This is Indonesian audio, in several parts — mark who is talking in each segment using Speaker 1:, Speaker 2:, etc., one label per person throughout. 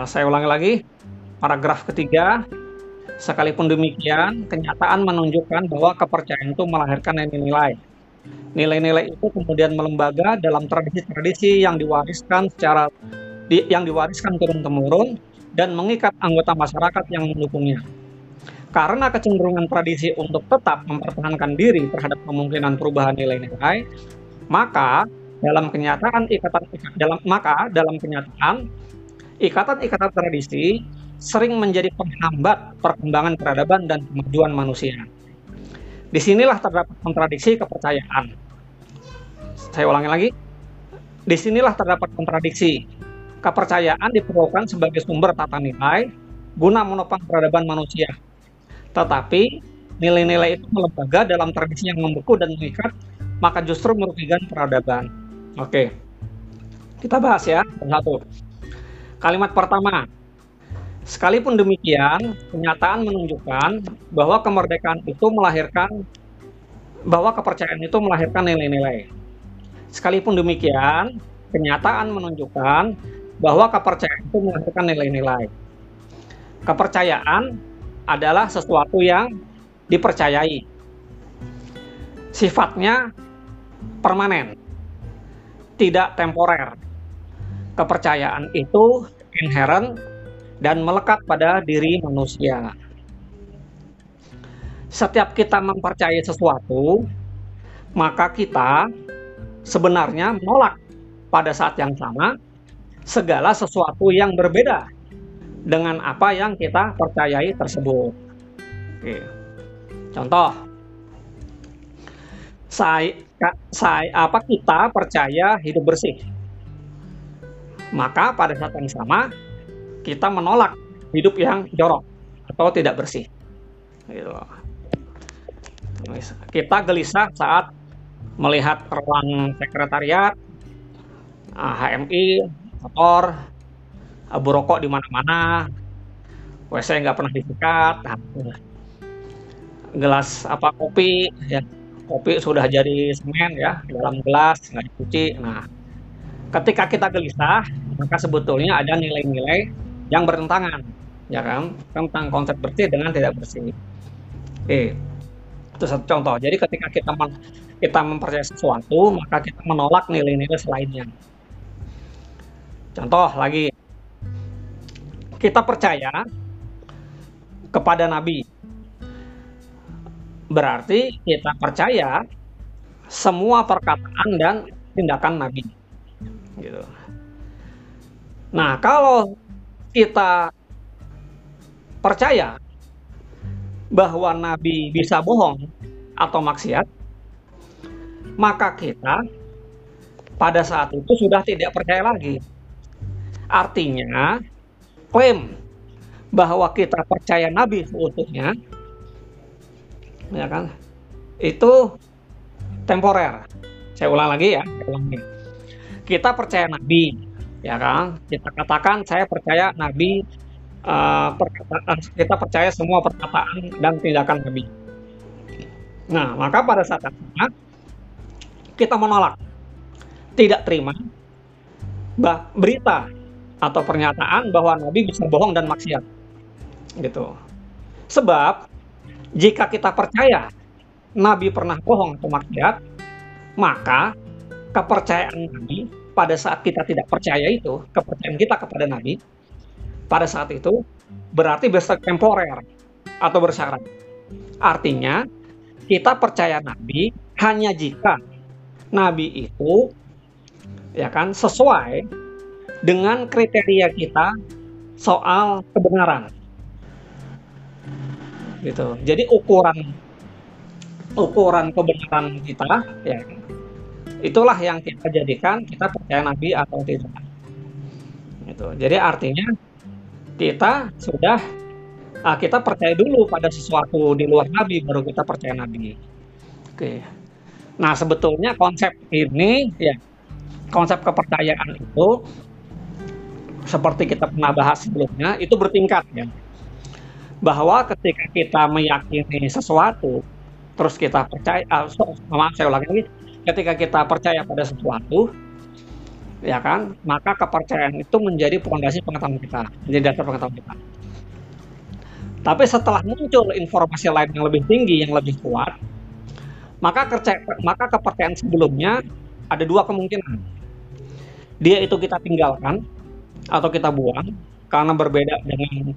Speaker 1: Nah, saya ulangi lagi, paragraf ketiga, sekalipun demikian, kenyataan menunjukkan bahwa kepercayaan itu melahirkan nilai-nilai. Nilai-nilai itu kemudian melembaga dalam tradisi-tradisi yang diwariskan secara di, yang diwariskan turun-temurun dan mengikat anggota masyarakat yang mendukungnya. Karena kecenderungan tradisi untuk tetap mempertahankan diri terhadap kemungkinan perubahan nilai-nilai, maka dalam kenyataan ikatan dalam maka dalam kenyataan ikatan-ikatan tradisi sering menjadi penghambat perkembangan peradaban dan kemajuan manusia. Di sinilah terdapat kontradiksi kepercayaan. Saya ulangi lagi. Di sinilah terdapat kontradiksi. Kepercayaan diperlukan sebagai sumber tata nilai guna menopang peradaban manusia tetapi nilai-nilai itu melembaga dalam tradisi yang membeku dan mengikat, maka justru merugikan peradaban. Oke, kita bahas ya satu. Kalimat pertama, sekalipun demikian, kenyataan menunjukkan bahwa kemerdekaan itu melahirkan bahwa kepercayaan itu melahirkan nilai-nilai. Sekalipun demikian, kenyataan menunjukkan bahwa kepercayaan itu melahirkan nilai-nilai. Kepercayaan adalah sesuatu yang dipercayai. Sifatnya permanen, tidak temporer. Kepercayaan itu inherent dan melekat pada diri manusia. Setiap kita mempercayai sesuatu, maka kita sebenarnya menolak pada saat yang sama segala sesuatu yang berbeda dengan apa yang kita percayai tersebut. Oke. Contoh, saya, saya apa kita percaya hidup bersih, maka pada saat yang sama kita menolak hidup yang jorok atau tidak bersih. Gitu. Kita gelisah saat melihat ruang sekretariat, HMI, motor, abu rokok di mana-mana, WC nggak pernah disikat, nah, gelas apa kopi ya kopi sudah jadi semen ya dalam gelas nggak dicuci. Nah, ketika kita gelisah, maka sebetulnya ada nilai-nilai yang bertentangan, ya kan, tentang konsep bersih dengan tidak bersih. Oke, itu satu contoh. Jadi ketika kita kita mempercayai sesuatu, maka kita menolak nilai-nilai selainnya. Contoh lagi, kita percaya kepada Nabi. Berarti kita percaya semua perkataan dan tindakan Nabi. Gitu. Nah, kalau kita percaya bahwa Nabi bisa bohong atau maksiat, maka kita pada saat itu sudah tidak percaya lagi. Artinya, klaim bahwa kita percaya Nabi seutuhnya, ya kan? Itu temporer. Saya ulang lagi ya, ulangi. Kita percaya Nabi, ya kan? Kita katakan saya percaya Nabi uh, kita percaya semua perkataan dan tindakan Nabi. Nah, maka pada saat itu kita menolak, tidak terima bah, berita atau pernyataan bahwa Nabi bisa bohong dan maksiat. Gitu. Sebab jika kita percaya Nabi pernah bohong atau maksiat, maka kepercayaan Nabi pada saat kita tidak percaya itu, kepercayaan kita kepada Nabi pada saat itu berarti bersifat temporer atau bersyarat. Artinya, kita percaya Nabi hanya jika Nabi itu ya kan sesuai dengan kriteria kita soal kebenaran. Gitu. Jadi ukuran ukuran kebenaran kita ya itulah yang kita jadikan kita percaya nabi atau tidak. Gitu. Jadi artinya kita sudah uh, kita percaya dulu pada sesuatu di luar nabi baru kita percaya nabi. Oke. Nah, sebetulnya konsep ini ya konsep kepercayaan itu seperti kita pernah bahas sebelumnya itu bertingkat ya bahwa ketika kita meyakini sesuatu terus kita percaya uh, maaf saya ulangi lagi ketika kita percaya pada sesuatu ya kan? Maka kepercayaan itu menjadi pondasi pengetahuan kita, menjadi dasar pengetahuan kita. Tapi setelah muncul informasi lain yang lebih tinggi, yang lebih kuat, maka kerja, maka kepercayaan sebelumnya ada dua kemungkinan. Dia itu kita tinggalkan atau kita buang karena berbeda dengan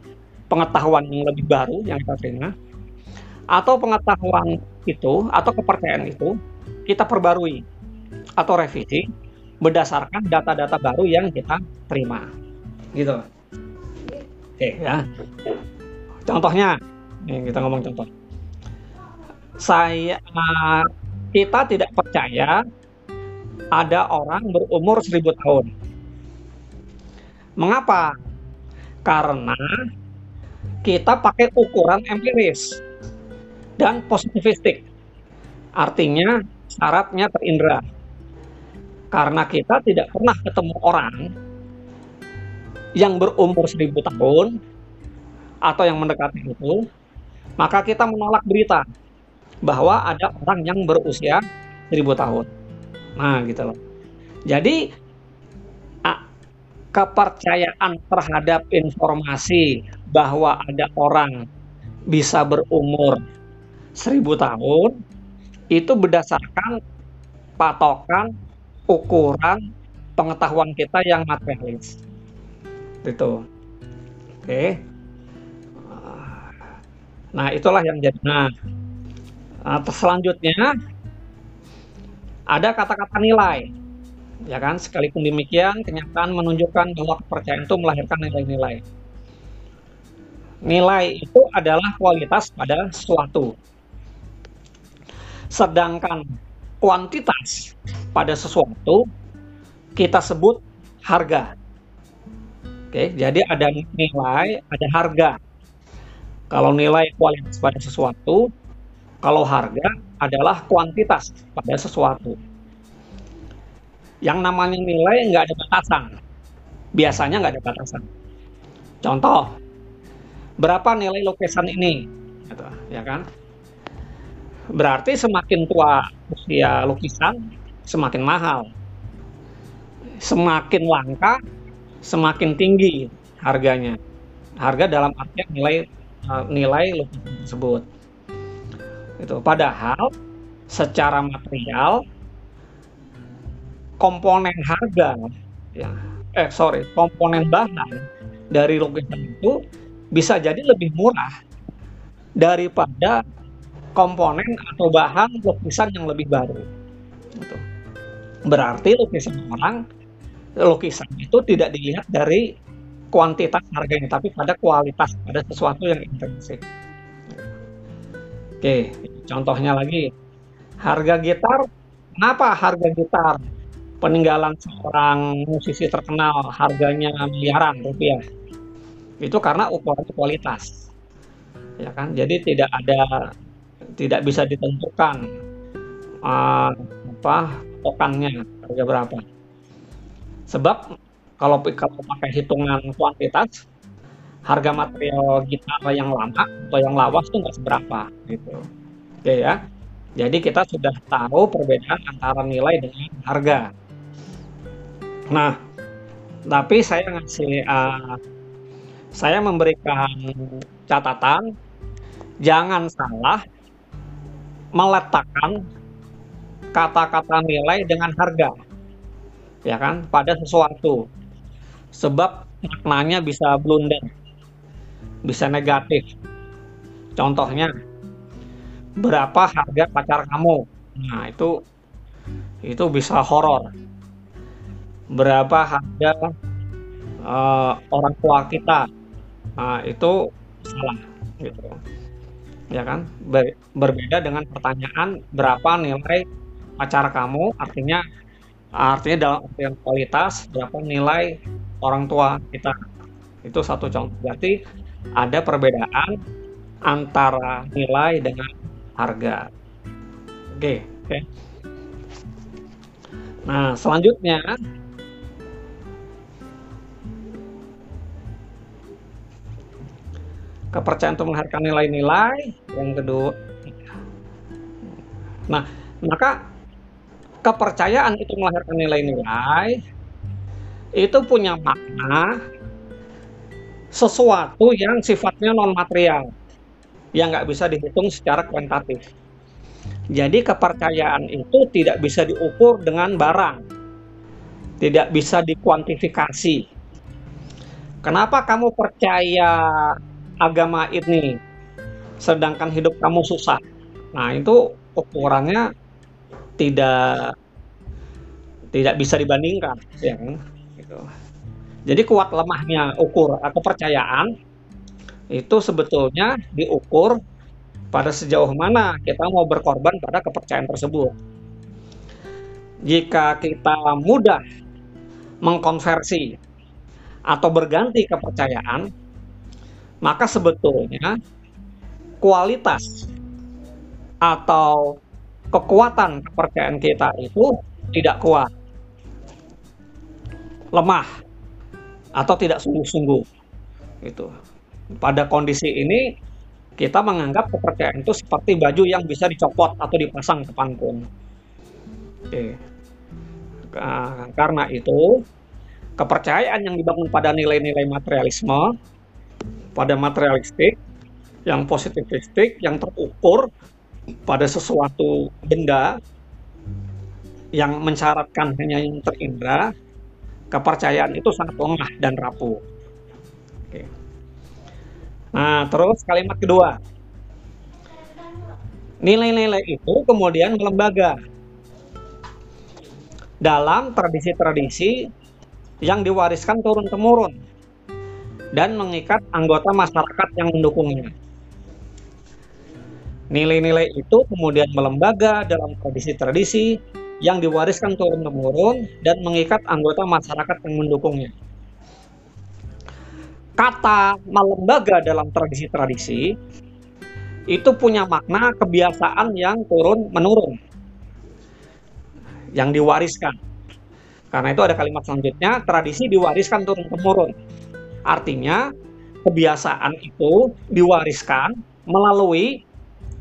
Speaker 1: pengetahuan yang lebih baru yang kita terima atau pengetahuan itu atau kepercayaan itu kita perbarui atau revisi berdasarkan data-data baru yang kita terima. Gitu. Oke ya. Contohnya ini kita ngomong contoh. Saya kita tidak percaya ada orang berumur seribu tahun. Mengapa? Karena kita pakai ukuran empiris dan positivistik. Artinya syaratnya terindra. Karena kita tidak pernah ketemu orang yang berumur seribu tahun atau yang mendekati itu, maka kita menolak berita bahwa ada orang yang berusia seribu tahun. Nah, gitu loh. Jadi kepercayaan terhadap informasi bahwa ada orang bisa berumur seribu tahun itu berdasarkan patokan ukuran pengetahuan kita yang materialis. Itu. Oke. Nah itulah yang jadi. Nah, nah selanjutnya ada kata-kata nilai. Ya kan? Sekalipun demikian kenyataan menunjukkan bahwa kepercayaan itu melahirkan nilai-nilai. Nilai itu adalah kualitas pada sesuatu sedangkan kuantitas pada sesuatu kita sebut harga oke jadi ada nilai ada harga kalau nilai kualitas pada sesuatu kalau harga adalah kuantitas pada sesuatu yang namanya nilai nggak ada batasan. Biasanya nggak ada batasan. Contoh, berapa nilai lukisan ini? Gitu, ya kan? Berarti semakin tua usia lukisan, semakin mahal. Semakin langka, semakin tinggi harganya. Harga dalam artian nilai eh, nilai lukisan tersebut. Itu padahal secara material komponen harga ya eh sorry komponen bahan dari lukisan itu bisa jadi lebih murah daripada komponen atau bahan lukisan yang lebih baru. Gitu. Berarti lukisan orang lukisan itu tidak dilihat dari kuantitas harganya, tapi pada kualitas, pada sesuatu yang intrinsik. Oke, contohnya lagi, harga gitar. Kenapa harga gitar peninggalan seorang musisi terkenal harganya miliaran rupiah itu karena ukuran kualitas ya kan jadi tidak ada tidak bisa ditentukan uh, apa tokannya harga berapa. Sebab kalau kalau pakai hitungan kuantitas harga material gitar yang lama atau yang lawas itu nggak seberapa gitu. Oke ya. Jadi kita sudah tahu perbedaan antara nilai dengan harga. Nah, tapi saya ngasih uh, saya memberikan catatan jangan salah meletakkan kata-kata nilai dengan harga ya kan pada sesuatu. Sebab maknanya bisa blunder bisa negatif. Contohnya berapa harga pacar kamu? Nah itu itu bisa horor. Berapa harga uh, orang tua kita? Nah, itu salah gitu ya kan? Ber berbeda dengan pertanyaan berapa nilai pacar kamu? Artinya artinya dalam artian kualitas berapa nilai orang tua kita? Itu satu contoh. Berarti ada perbedaan antara nilai dengan harga. Oke okay, oke. Okay. nah selanjutnya kepercayaan untuk menghargai nilai-nilai yang kedua nah maka kepercayaan itu melahirkan nilai-nilai itu punya makna sesuatu yang sifatnya non material yang nggak bisa dihitung secara kuantitatif. Jadi kepercayaan itu tidak bisa diukur dengan barang, tidak bisa dikuantifikasi. Kenapa kamu percaya agama ini, sedangkan hidup kamu susah? Nah itu ukurannya tidak tidak bisa dibandingkan, ya kan? Gitu. Jadi kuat lemahnya ukur kepercayaan itu sebetulnya diukur pada sejauh mana kita mau berkorban pada kepercayaan tersebut. Jika kita mudah mengkonversi atau berganti kepercayaan, maka sebetulnya kualitas atau kekuatan kepercayaan kita itu tidak kuat, lemah, atau tidak sungguh-sungguh. Itu. Pada kondisi ini kita menganggap kepercayaan itu seperti baju yang bisa dicopot atau dipasang ke panggung. Oke. Karena itu kepercayaan yang dibangun pada nilai-nilai materialisme, pada materialistik, yang positivistik, yang terukur pada sesuatu benda yang mensyaratkan hanya yang terindra, kepercayaan itu sangat lemah dan rapuh. Oke. Nah, terus kalimat kedua. Nilai-nilai itu kemudian melembaga dalam tradisi-tradisi yang diwariskan turun-temurun dan mengikat anggota masyarakat yang mendukungnya. Nilai-nilai itu kemudian melembaga dalam tradisi-tradisi yang diwariskan turun-temurun dan mengikat anggota masyarakat yang mendukungnya. Kata melembaga dalam tradisi-tradisi itu punya makna kebiasaan yang turun menurun yang diwariskan. Karena itu ada kalimat selanjutnya tradisi diwariskan turun temurun artinya kebiasaan itu diwariskan melalui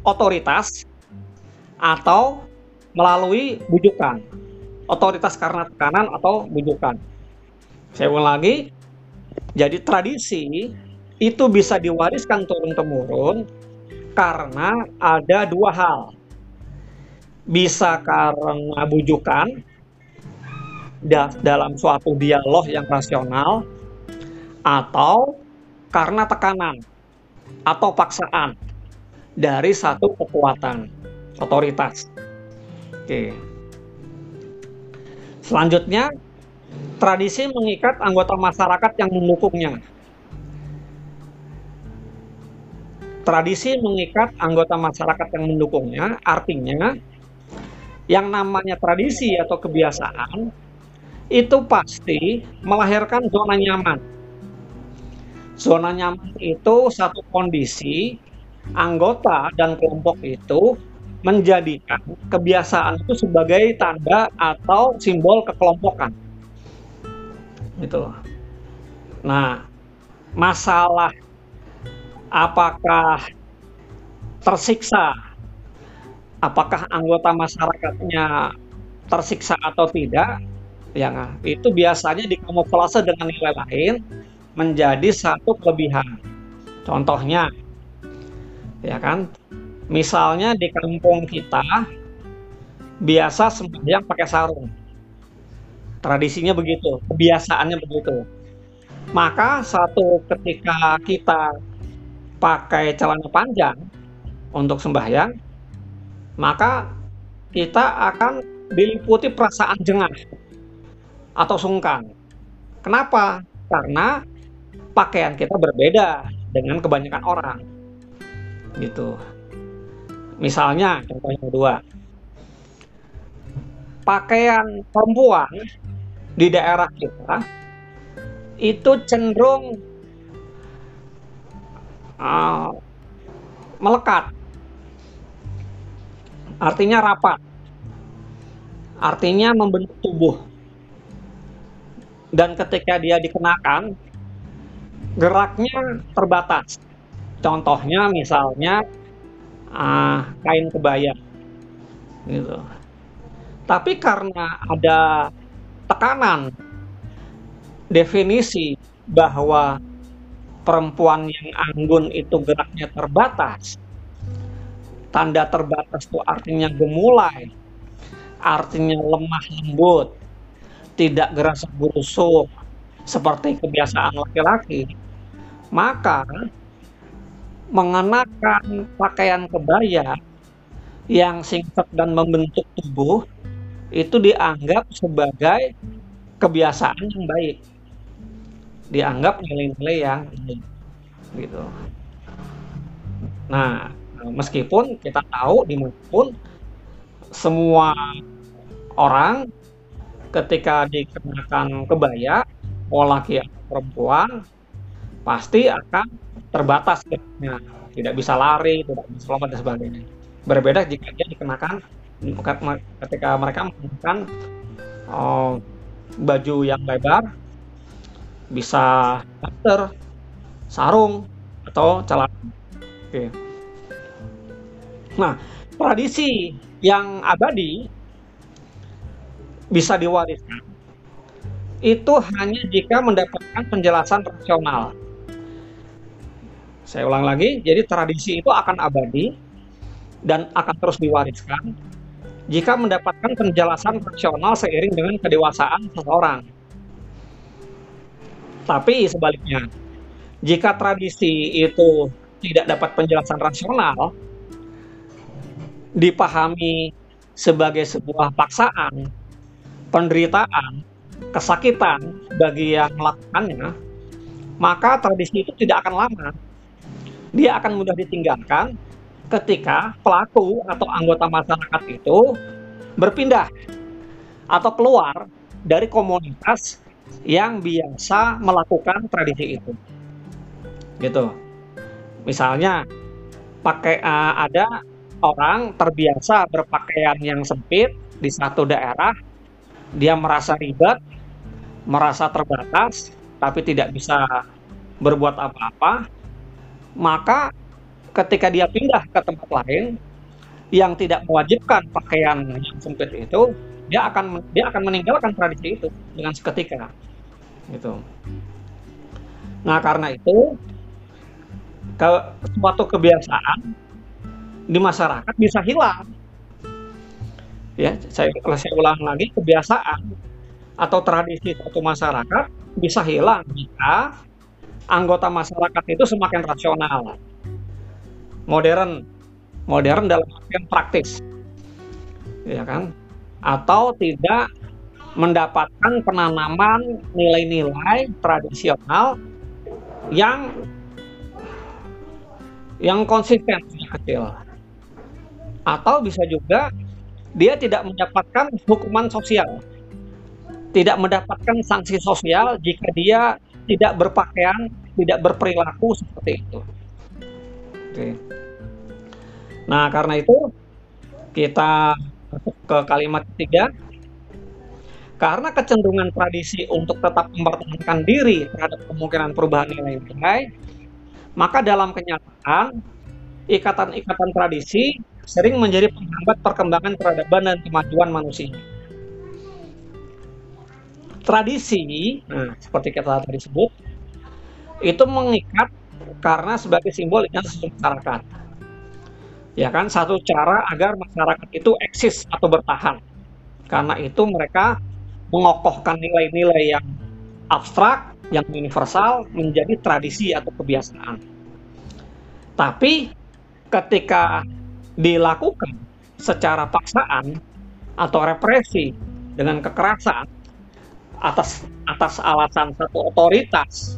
Speaker 1: otoritas atau melalui bujukan. Otoritas karena tekanan atau bujukan. Saya ulang lagi. Jadi tradisi itu bisa diwariskan turun-temurun karena ada dua hal. Bisa karena bujukan dalam suatu dialog yang rasional atau karena tekanan atau paksaan dari satu kekuatan otoritas. Oke. Selanjutnya Tradisi mengikat anggota masyarakat yang mendukungnya. Tradisi mengikat anggota masyarakat yang mendukungnya, artinya yang namanya tradisi atau kebiasaan itu pasti melahirkan zona nyaman. Zona nyaman itu satu kondisi anggota dan kelompok itu menjadikan kebiasaan itu sebagai tanda atau simbol kekelompokan gitu. Nah, masalah apakah tersiksa, apakah anggota masyarakatnya tersiksa atau tidak, ya itu biasanya dikamuflase dengan nilai lain menjadi satu kelebihan. Contohnya, ya kan, misalnya di kampung kita biasa sembahyang pakai sarung Tradisinya begitu, kebiasaannya begitu. Maka satu ketika kita pakai celana panjang untuk sembahyang, maka kita akan diliputi perasaan jengah atau sungkan. Kenapa? Karena pakaian kita berbeda dengan kebanyakan orang. Gitu. Misalnya, contoh yang kedua, pakaian perempuan di daerah kita itu cenderung uh, melekat, artinya rapat, artinya membentuk tubuh. Dan ketika dia dikenakan, geraknya terbatas. Contohnya misalnya uh, kain kebaya, gitu. Tapi karena ada tekanan definisi bahwa perempuan yang anggun itu geraknya terbatas. Tanda terbatas itu artinya gemulai, artinya lemah lembut, tidak gerasa gerusuk, seperti kebiasaan laki-laki. Maka mengenakan pakaian kebaya yang singkat dan membentuk tubuh itu dianggap sebagai kebiasaan yang baik dianggap nilai-nilai yang gitu. Nah, meskipun kita tahu di mana pun semua orang ketika dikenakan kebaya, mau laki atau perempuan, pasti akan terbatas geraknya, tidak bisa lari, tidak bisa lompat dan sebagainya. Berbeda jika dia dikenakan ketika mereka menggunakan oh, baju yang lebar bisa masker, sarung, atau celana. Oke. Nah, tradisi yang abadi bisa diwariskan itu hanya jika mendapatkan penjelasan rasional. Saya ulang lagi, jadi tradisi itu akan abadi dan akan terus diwariskan jika mendapatkan penjelasan rasional seiring dengan kedewasaan seseorang. Tapi sebaliknya, jika tradisi itu tidak dapat penjelasan rasional, dipahami sebagai sebuah paksaan, penderitaan, kesakitan bagi yang melakukannya, maka tradisi itu tidak akan lama. Dia akan mudah ditinggalkan ketika pelaku atau anggota masyarakat itu berpindah atau keluar dari komunitas yang biasa melakukan tradisi itu. Gitu. Misalnya pakai uh, ada orang terbiasa berpakaian yang sempit di satu daerah, dia merasa ribet, merasa terbatas, tapi tidak bisa berbuat apa-apa, maka ketika dia pindah ke tempat lain yang tidak mewajibkan pakaian yang sempit itu, dia akan dia akan meninggalkan tradisi itu dengan seketika gitu. Nah karena itu ke suatu kebiasaan di masyarakat bisa hilang. Ya saya saya ulang lagi kebiasaan atau tradisi suatu masyarakat bisa hilang jika anggota masyarakat itu semakin rasional. Modern modern dalam artian praktis. Ya kan? Atau tidak mendapatkan penanaman nilai-nilai tradisional yang yang konsisten kecil. Atau bisa juga dia tidak mendapatkan hukuman sosial tidak mendapatkan sanksi sosial jika dia tidak berpakaian tidak berperilaku seperti itu oke nah karena itu kita masuk ke kalimat ketiga. Karena kecenderungan tradisi untuk tetap mempertahankan diri terhadap kemungkinan perubahan nilai-nilai, maka dalam kenyataan, ikatan-ikatan tradisi sering menjadi penghambat perkembangan peradaban dan kemajuan manusia. Tradisi, nah, seperti kita tadi sebut, itu mengikat karena sebagai simbol identitas masyarakat ya kan? Satu cara agar masyarakat itu eksis atau bertahan. Karena itu mereka mengokohkan nilai-nilai yang abstrak yang universal menjadi tradisi atau kebiasaan. Tapi ketika dilakukan secara paksaan atau represi dengan kekerasan atas atas alasan satu otoritas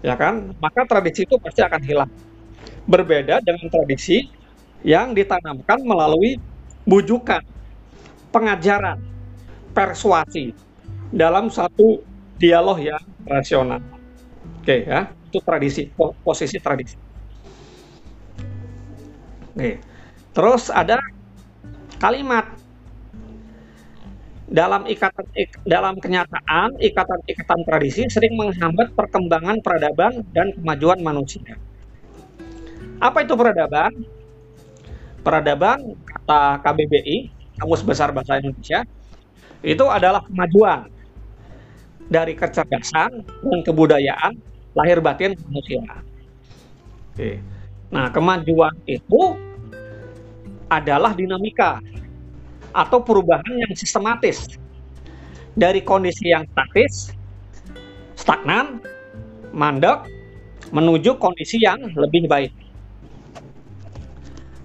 Speaker 1: ya kan maka tradisi itu pasti akan hilang berbeda dengan tradisi yang ditanamkan melalui bujukan, pengajaran, persuasi dalam satu dialog yang rasional. Oke ya, itu tradisi, posisi tradisi. Oke. Terus ada kalimat dalam ikatan ik, dalam kenyataan ikatan-ikatan tradisi sering menghambat perkembangan peradaban dan kemajuan manusia. Apa itu peradaban? peradaban kata KBBI Kamus Besar Bahasa Indonesia itu adalah kemajuan dari kecerdasan dan kebudayaan lahir batin manusia. Oke. Nah, kemajuan itu adalah dinamika atau perubahan yang sistematis dari kondisi yang statis, stagnan, mandek, menuju kondisi yang lebih baik.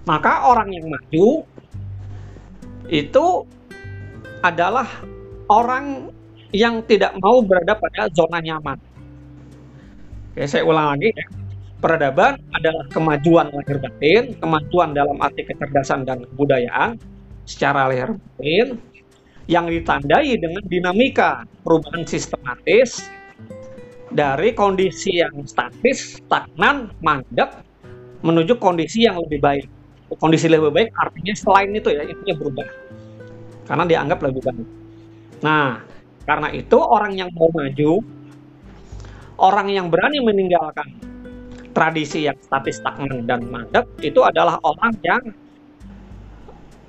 Speaker 1: Maka orang yang maju itu adalah orang yang tidak mau berada pada zona nyaman. Oke, saya ulang lagi ya. Peradaban adalah kemajuan lahir batin, kemajuan dalam arti kecerdasan dan kebudayaan secara lahir batin yang ditandai dengan dinamika perubahan sistematis dari kondisi yang statis, stagnan, mandek menuju kondisi yang lebih baik. Kondisi lebih baik artinya selain itu ya, intinya berubah. Karena dianggap lebih baik. Nah, karena itu orang yang mau maju, orang yang berani meninggalkan tradisi yang statis stagnan dan mandek itu adalah orang yang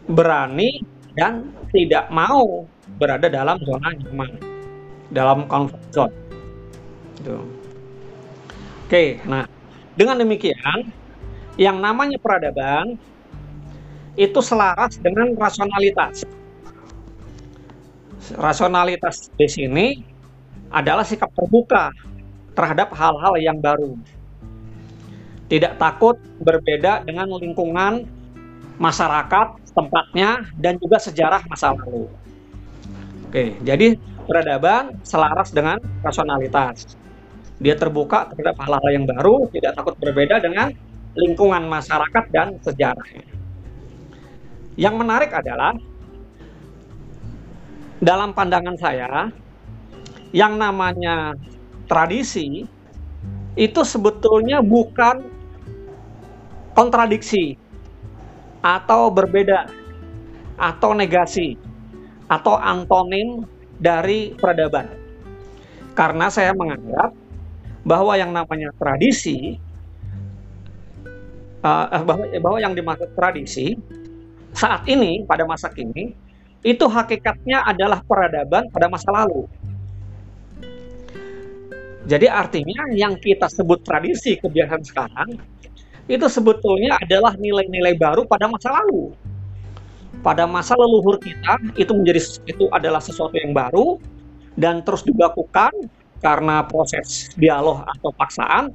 Speaker 1: berani dan tidak mau berada dalam zona nyaman, dalam comfort zone. Gitu. Oke, nah dengan demikian yang namanya peradaban itu selaras dengan rasionalitas rasionalitas di sini adalah sikap terbuka terhadap hal-hal yang baru. Tidak takut berbeda dengan lingkungan masyarakat tempatnya dan juga sejarah masa lalu. Oke, jadi peradaban selaras dengan rasionalitas. Dia terbuka terhadap hal-hal yang baru, tidak takut berbeda dengan lingkungan masyarakat dan sejarahnya. Yang menarik adalah dalam pandangan saya yang namanya tradisi itu sebetulnya bukan kontradiksi atau berbeda atau negasi atau antonim dari peradaban. Karena saya menganggap bahwa yang namanya tradisi uh, bahwa, bahwa yang dimaksud tradisi saat ini pada masa kini itu hakikatnya adalah peradaban pada masa lalu. Jadi artinya yang kita sebut tradisi kebiasaan sekarang itu sebetulnya adalah nilai-nilai baru pada masa lalu. Pada masa leluhur kita itu menjadi itu adalah sesuatu yang baru dan terus dilakukan karena proses dialog atau paksaan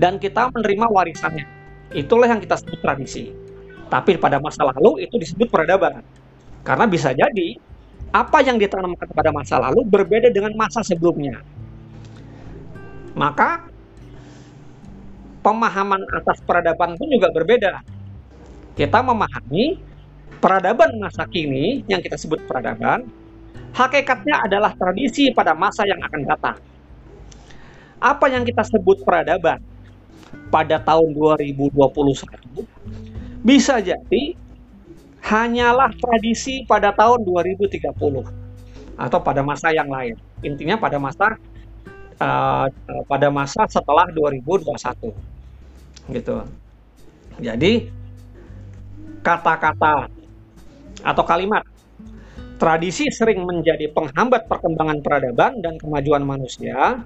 Speaker 1: dan kita menerima warisannya. Itulah yang kita sebut tradisi. Tapi pada masa lalu itu disebut peradaban. Karena bisa jadi apa yang ditanamkan pada masa lalu berbeda dengan masa sebelumnya. Maka pemahaman atas peradaban pun juga berbeda. Kita memahami peradaban masa kini yang kita sebut peradaban, hakikatnya adalah tradisi pada masa yang akan datang. Apa yang kita sebut peradaban pada tahun 2021 bisa jadi hanyalah tradisi pada tahun 2030 atau pada masa yang lain. Intinya pada masa uh, pada masa setelah 2021. Gitu. Jadi kata-kata atau kalimat tradisi sering menjadi penghambat perkembangan peradaban dan kemajuan manusia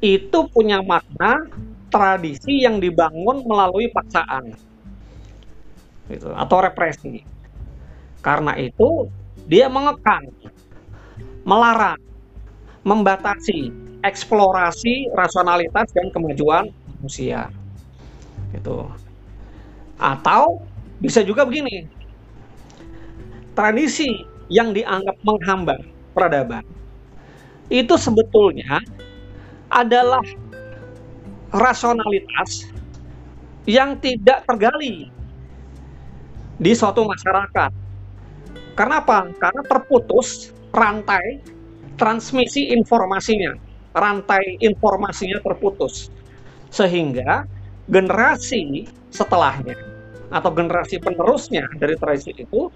Speaker 1: itu punya makna tradisi yang dibangun melalui paksaan gitu, atau represi. Karena itu dia mengekang, melarang, membatasi eksplorasi rasionalitas dan kemajuan manusia. Gitu. Atau bisa juga begini. Tradisi yang dianggap menghambat peradaban itu sebetulnya adalah rasionalitas yang tidak tergali di suatu masyarakat. Karena apa? Karena terputus rantai transmisi informasinya, rantai informasinya terputus. Sehingga generasi setelahnya atau generasi penerusnya dari tradisi itu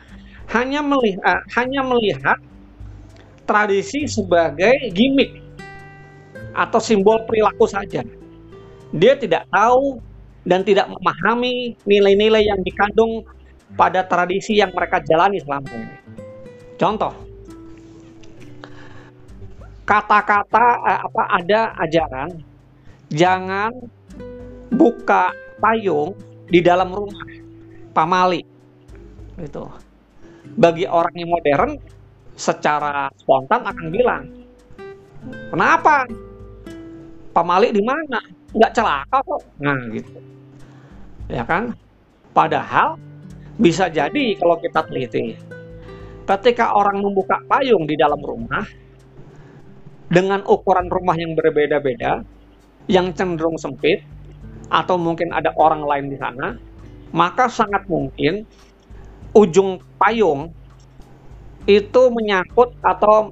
Speaker 1: hanya melihat hanya melihat tradisi sebagai gimmick atau simbol perilaku saja. Dia tidak tahu dan tidak memahami nilai-nilai yang dikandung pada tradisi yang mereka jalani selama ini. Contoh, kata-kata eh, apa ada ajaran jangan buka payung di dalam rumah pamali gitu. Bagi orang yang modern secara spontan akan bilang kenapa? Pamali di mana? Nggak celaka kok. Nah gitu. Ya kan? Padahal bisa jadi kalau kita teliti ketika orang membuka payung di dalam rumah dengan ukuran rumah yang berbeda-beda, yang cenderung sempit, atau mungkin ada orang lain di sana, maka sangat mungkin ujung payung itu menyangkut atau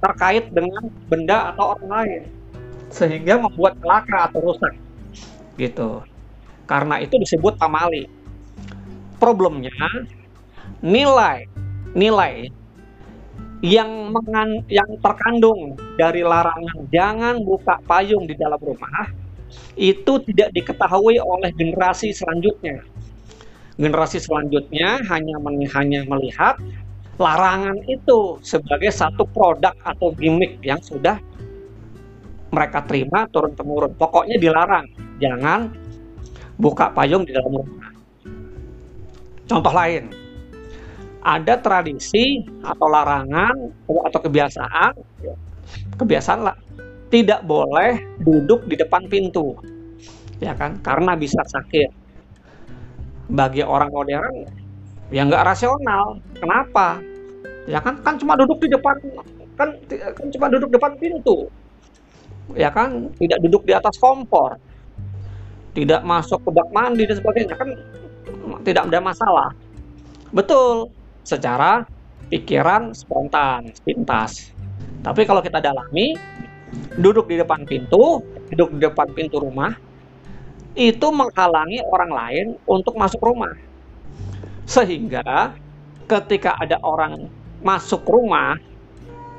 Speaker 1: terkait dengan benda atau orang lain, sehingga membuat celaka atau rusak, gitu. Karena itu disebut pamali. Problemnya nilai nilai yang mengan, yang terkandung dari larangan jangan buka payung di dalam rumah itu tidak diketahui oleh generasi selanjutnya. Generasi selanjutnya hanya hanya melihat larangan itu sebagai satu produk atau gimmick yang sudah mereka terima turun temurun. Pokoknya dilarang, jangan buka payung di dalam rumah. Contoh lain, ada tradisi atau larangan atau kebiasaan kebiasaan lah tidak boleh duduk di depan pintu. Ya kan? Karena bisa sakit. Bagi orang modern ya nggak rasional. Kenapa? Ya kan? Kan cuma duduk di depan kan kan cuma duduk depan pintu. Ya kan? Tidak duduk di atas kompor. Tidak masuk ke bak mandi dan sebagainya. Kan tidak ada masalah. Betul. Secara pikiran spontan, pintas. Tapi kalau kita dalami, duduk di depan pintu, duduk di depan pintu rumah, itu menghalangi orang lain untuk masuk rumah. Sehingga ketika ada orang masuk rumah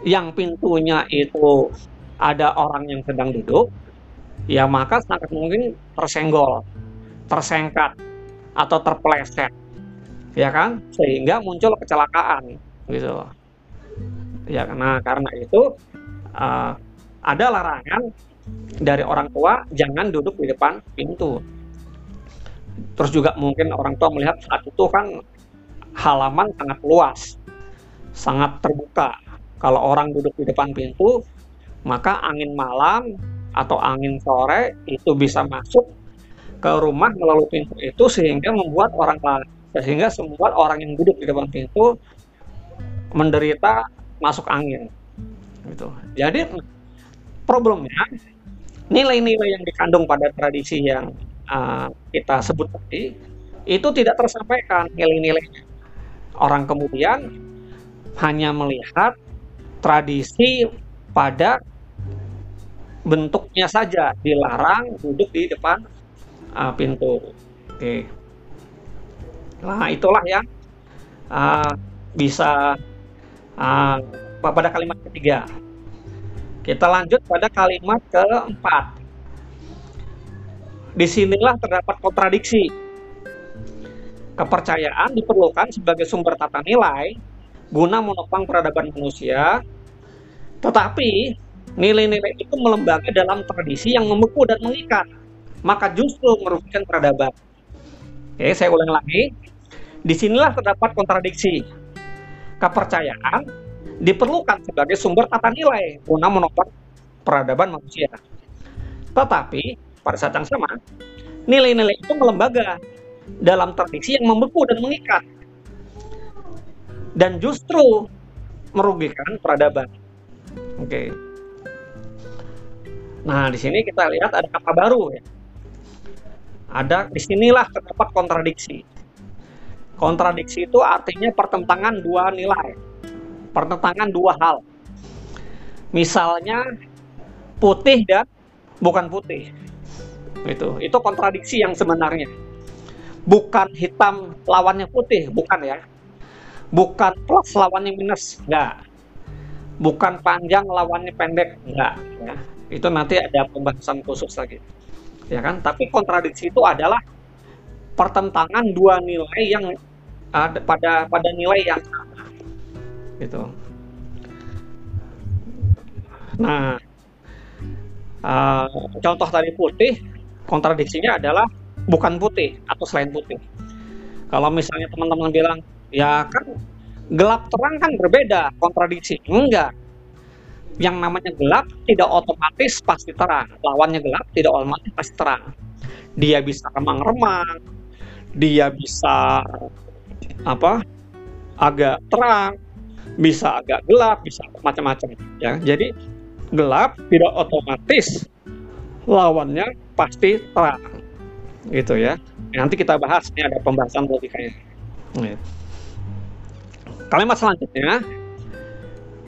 Speaker 1: yang pintunya itu ada orang yang sedang duduk, ya maka sangat mungkin tersenggol, tersengkat, atau terpeleset ya kan sehingga muncul kecelakaan gitu ya karena karena itu uh, ada larangan dari orang tua jangan duduk di depan pintu. Terus juga mungkin orang tua melihat saat itu kan halaman sangat luas sangat terbuka. Kalau orang duduk di depan pintu maka angin malam atau angin sore itu bisa masuk ke rumah melalui pintu itu sehingga membuat orang sehingga semua orang yang duduk di depan pintu menderita masuk angin gitu. Jadi problemnya nilai-nilai yang dikandung pada tradisi yang uh, kita sebut tadi itu tidak tersampaikan nilai-nilainya orang kemudian hanya melihat tradisi pada bentuknya saja dilarang duduk di depan uh, pintu oke. Nah, itulah yang uh, bisa uh, pada kalimat ketiga. Kita lanjut pada kalimat keempat. Di sinilah terdapat kontradiksi. Kepercayaan diperlukan sebagai sumber tata nilai guna menopang peradaban manusia, tetapi nilai-nilai itu melembaga dalam tradisi yang membeku dan mengikat, maka justru merugikan peradaban. Oke, saya ulang lagi. Di sinilah terdapat kontradiksi. Kepercayaan diperlukan sebagai sumber tata nilai guna menopang peradaban manusia. Tetapi pada saat yang sama, nilai-nilai itu melembaga dalam tradisi yang membeku dan mengikat. Dan justru merugikan peradaban. Oke. Nah, di sini kita lihat ada kata baru ya ada di sinilah terdapat kontradiksi. Kontradiksi itu artinya pertentangan dua nilai, pertentangan dua hal. Misalnya putih dan bukan putih. Itu, itu kontradiksi yang sebenarnya. Bukan hitam lawannya putih, bukan ya. Bukan plus lawannya minus, enggak. Bukan panjang lawannya pendek, enggak. Ya. Itu nanti ada pembahasan khusus lagi ya kan tapi kontradiksi itu adalah pertentangan dua nilai yang ada pada pada nilai yang gitu Nah, uh, contoh tadi putih, kontradiksinya adalah bukan putih atau selain putih. Kalau misalnya teman-teman bilang, ya kan gelap terang kan berbeda, kontradiksi. Enggak. Yang namanya gelap tidak otomatis pasti terang. Lawannya gelap tidak otomatis pasti terang. Dia bisa remang-remang, dia bisa apa? agak terang, bisa agak gelap, bisa macam-macam ya. Jadi gelap tidak otomatis lawannya pasti terang. Gitu ya. Nanti kita bahas ini ada pembahasan logikanya. Kalimat selanjutnya,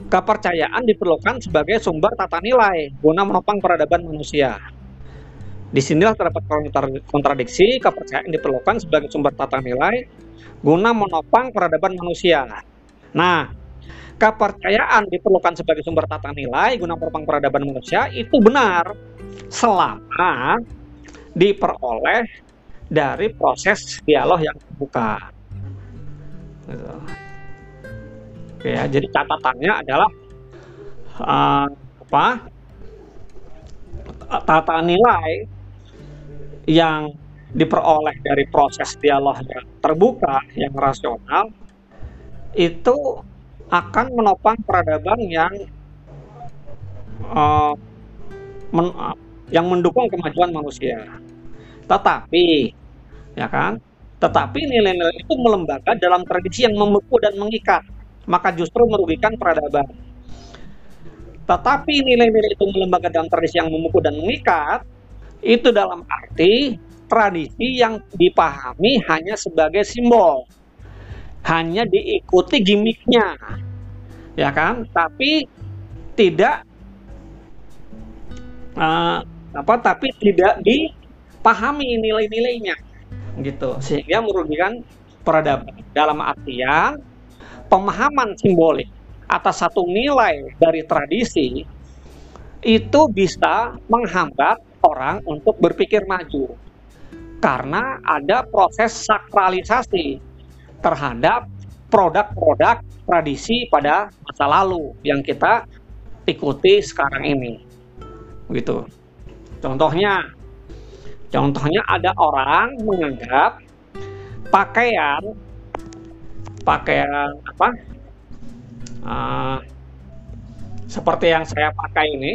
Speaker 1: kepercayaan diperlukan sebagai sumber tata nilai guna menopang peradaban manusia. Di sinilah terdapat kontradiksi, kepercayaan diperlukan sebagai sumber tata nilai guna menopang peradaban manusia. Nah, kepercayaan diperlukan sebagai sumber tata nilai guna menopang peradaban manusia itu benar selama diperoleh dari proses dialog yang terbuka. Gitu. Oke ya, jadi catatannya adalah uh, apa? Tata nilai yang diperoleh dari proses dialog yang terbuka, yang rasional, itu akan menopang peradaban yang uh, men, uh, yang mendukung kemajuan manusia. Tetapi, ya kan? Tetapi nilai-nilai itu melembaga dalam tradisi yang membeku dan mengikat maka justru merugikan peradaban. Tetapi nilai-nilai itu melembaga dalam tradisi yang memukul dan mengikat, itu dalam arti tradisi yang dipahami hanya sebagai simbol. Hanya diikuti gimmicknya. Ya kan? Tapi tidak uh, apa tapi tidak dipahami nilai-nilainya gitu sehingga merugikan peradaban dalam artian pemahaman simbolik atas satu nilai dari tradisi itu bisa menghambat orang untuk berpikir maju karena ada proses sakralisasi terhadap produk-produk tradisi pada masa lalu yang kita ikuti sekarang ini. Gitu. Contohnya contohnya ada orang menganggap pakaian pakaian apa uh, seperti yang saya pakai ini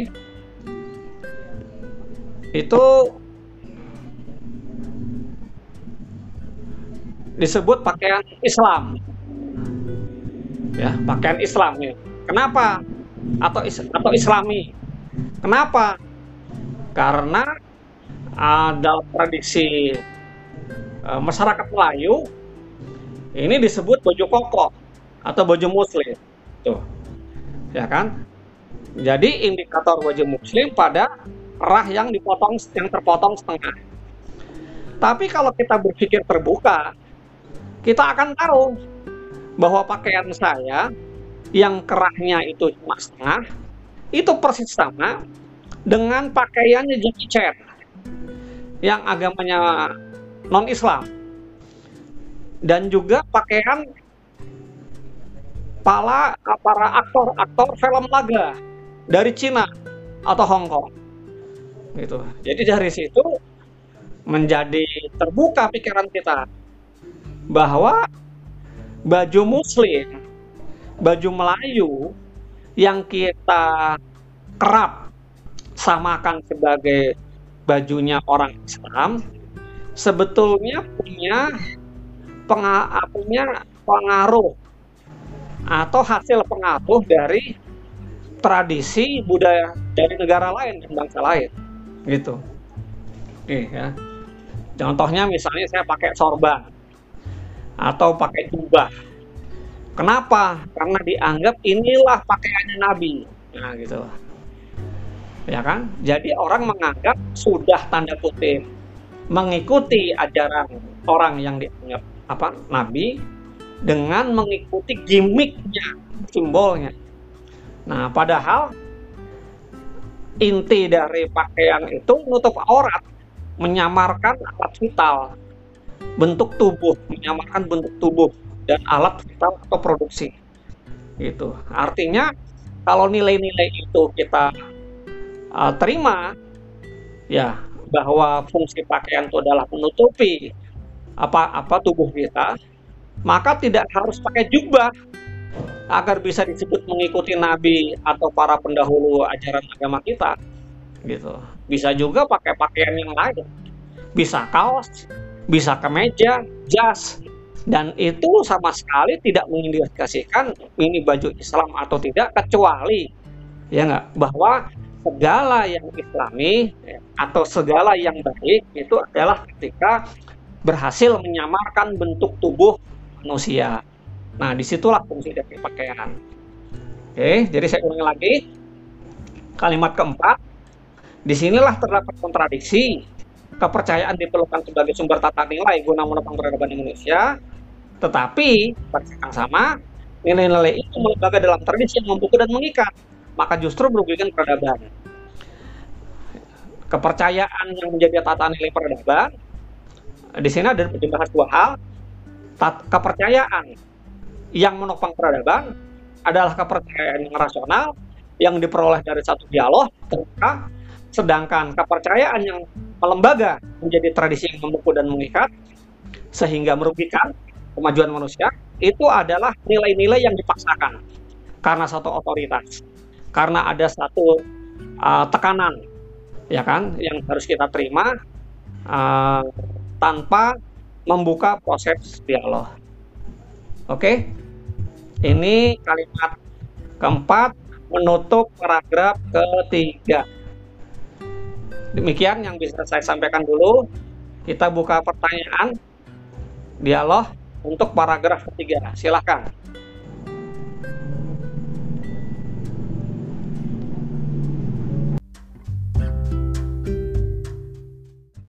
Speaker 1: itu disebut pakaian Islam ya pakaian Islam ya kenapa atau is atau Islami kenapa karena uh, dalam tradisi uh, masyarakat Melayu ini disebut baju koko atau baju muslim. Tuh. Ya kan? Jadi indikator baju muslim pada rah yang dipotong yang terpotong setengah. Tapi kalau kita berpikir terbuka, kita akan tahu bahwa pakaian saya yang kerahnya itu cuma setengah, itu persis sama dengan pakaiannya Jackie Chan yang agamanya non-Islam. Dan juga pakaian para para aktor-aktor film laga dari Cina atau Hong Kong. Gitu. Jadi dari situ menjadi terbuka pikiran kita bahwa baju muslim baju Melayu yang kita kerap samakan sebagai bajunya orang Islam sebetulnya punya punya pengaruh atau hasil pengaruh dari tradisi budaya dari negara lain dan bangsa lain gitu. Oke, ya. Contohnya misalnya saya pakai sorban atau pakai jubah. Kenapa? Karena dianggap inilah pakaiannya nabi. Nah gitu ya kan? Jadi orang menganggap sudah tanda kutip mengikuti ajaran orang yang dianggap apa nabi dengan mengikuti gimmicknya simbolnya. Nah padahal inti dari pakaian itu menutup aurat menyamarkan alat vital bentuk tubuh menyamarkan bentuk tubuh dan alat vital atau produksi. Itu artinya kalau nilai-nilai itu kita uh, terima, ya bahwa fungsi pakaian itu adalah menutupi apa-apa tubuh kita, maka tidak harus pakai jubah agar bisa disebut mengikuti nabi atau para pendahulu ajaran agama kita. Gitu. Bisa juga pakai pakaian yang lain. Bisa kaos bisa kemeja jas dan itu sama sekali tidak mengindikasikan ini baju Islam atau tidak kecuali ya nggak bahwa segala yang islami ya, atau segala yang baik itu adalah ketika berhasil menyamarkan bentuk tubuh manusia Nah, di situlah fungsi dari pakaian. Oke, jadi saya ulangi lagi. Kalimat keempat, di sinilah terdapat kontradiksi. Kepercayaan diperlukan sebagai sumber tata nilai guna menopang peradaban Indonesia, tetapi pada yang sama, nilai-nilai itu melembaga dalam tradisi yang membuku dan mengikat, maka justru merugikan peradaban. Kepercayaan yang menjadi tata nilai peradaban, di sini ada dibahas dua hal, kepercayaan yang menopang peradaban adalah kepercayaan yang rasional yang diperoleh dari satu dialog sedangkan kepercayaan yang melembaga menjadi tradisi yang memukul dan mengikat sehingga merugikan kemajuan manusia itu adalah nilai-nilai yang dipaksakan karena satu otoritas, karena ada satu uh, tekanan, ya kan, yang harus kita terima uh, tanpa membuka proses dialog. Oke, okay? Ini kalimat keempat menutup paragraf ketiga. Demikian yang bisa saya sampaikan dulu. Kita buka pertanyaan dialog untuk paragraf ketiga. Silahkan.